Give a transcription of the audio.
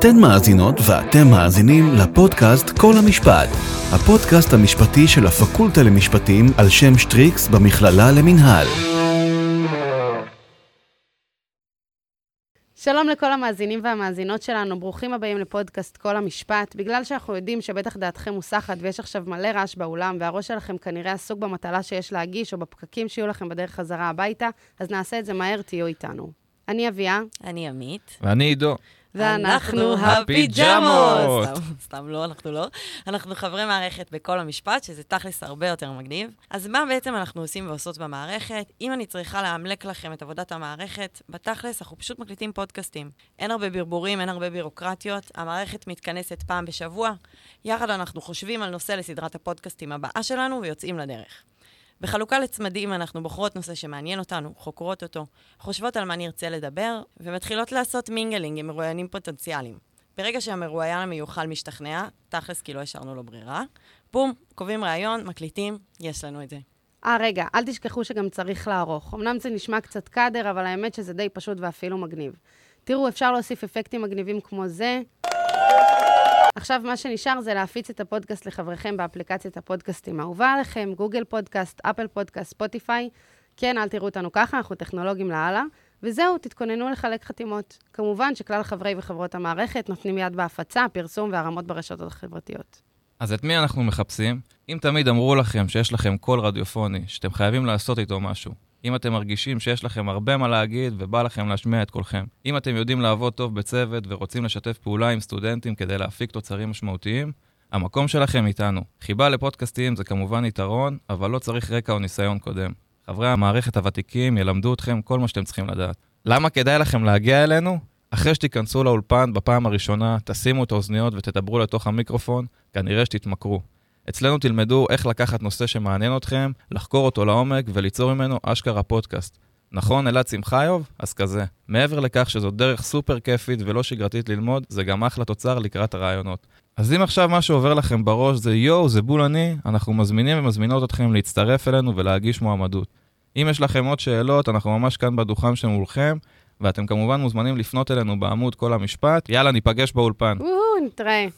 אתן מאזינות ואתם מאזינים לפודקאסט כל המשפט, הפודקאסט המשפטי של הפקולטה למשפטים על שם שטריקס במכללה למינהל. שלום לכל המאזינים והמאזינות שלנו, ברוכים הבאים לפודקאסט כל המשפט. בגלל שאנחנו יודעים שבטח דעתכם מוסחת ויש עכשיו מלא רעש באולם, והראש שלכם כנראה עסוק במטלה שיש להגיש או בפקקים שיהיו לכם בדרך חזרה הביתה, אז נעשה את זה מהר, תהיו איתנו. אני אביה. אני עמית. ואני עידו. ואנחנו הפיג'מות. סתם, סתם לא, אנחנו לא. אנחנו חברי מערכת בכל המשפט, שזה תכלס הרבה יותר מגניב. אז מה בעצם אנחנו עושים ועושות במערכת? אם אני צריכה לאמלק לכם את עבודת המערכת, בתכלס אנחנו פשוט מקליטים פודקאסטים. אין הרבה ברבורים, אין הרבה בירוקרטיות, המערכת מתכנסת פעם בשבוע. יחד אנחנו חושבים על נושא לסדרת הפודקאסטים הבאה שלנו ויוצאים לדרך. בחלוקה לצמדים אנחנו בוחרות נושא שמעניין אותנו, חוקרות אותו, חושבות על מה נרצה לדבר, ומתחילות לעשות mingling עם מרואיינים פוטנציאליים. ברגע שהמרואיין המיוחל משתכנע, תכלס כי לא השארנו לו ברירה, בום, קובעים ראיון, מקליטים, יש לנו את זה. אה, רגע, אל תשכחו שגם צריך לערוך. אמנם זה נשמע קצת קאדר, אבל האמת שזה די פשוט ואפילו מגניב. תראו, אפשר להוסיף אפקטים מגניבים כמו זה. עכשיו, מה שנשאר זה להפיץ את הפודקאסט לחבריכם באפליקציית הפודקאסטים האהובה עליכם, גוגל פודקאסט, אפל פודקאסט, ספוטיפיי. כן, אל תראו אותנו ככה, אנחנו טכנולוגים לאללה. וזהו, תתכוננו לחלק חתימות. כמובן שכלל חברי וחברות המערכת נותנים יד בהפצה, פרסום והרמות ברשתות החברתיות. אז את מי אנחנו מחפשים? אם תמיד אמרו לכם שיש לכם קול רדיופוני, שאתם חייבים לעשות איתו משהו, אם אתם מרגישים שיש לכם הרבה מה להגיד ובא לכם להשמיע את קולכם, אם אתם יודעים לעבוד טוב בצוות ורוצים לשתף פעולה עם סטודנטים כדי להפיק תוצרים משמעותיים, המקום שלכם איתנו. חיבה לפודקאסטים זה כמובן יתרון, אבל לא צריך רקע או ניסיון קודם. חברי המערכת הוותיקים ילמדו אתכם כל מה שאתם צריכים לדעת. למה כדאי לכם להגיע אלינו? אחרי שתיכנסו לאולפן בפעם הראשונה, תשימו את האוזניות ותדברו לתוך המיקרופון, כנראה שתתמכרו. אצלנו תלמדו איך לקחת נושא שמעניין אתכם, לחקור אותו לעומק וליצור ממנו אשכרה פודקאסט. נכון, אלעד שמחיוב? אז כזה. מעבר לכך שזו דרך סופר כיפית ולא שגרתית ללמוד, זה גם אחלה תוצר לקראת הרעיונות. אז אם עכשיו משהו עובר לכם בראש זה יואו, זה בול אני, אנחנו מזמינים ומזמינות אתכם להצטרף אלינו ולהגיש מועמדות. אם יש לכם עוד שאלות, אנחנו ממש כאן בדוכן שמולכם, ואתם כמובן מוזמנים לפנות אלינו בעמוד כל המשפט. יאללה, ניפגש באולפן. וואו, נתראה.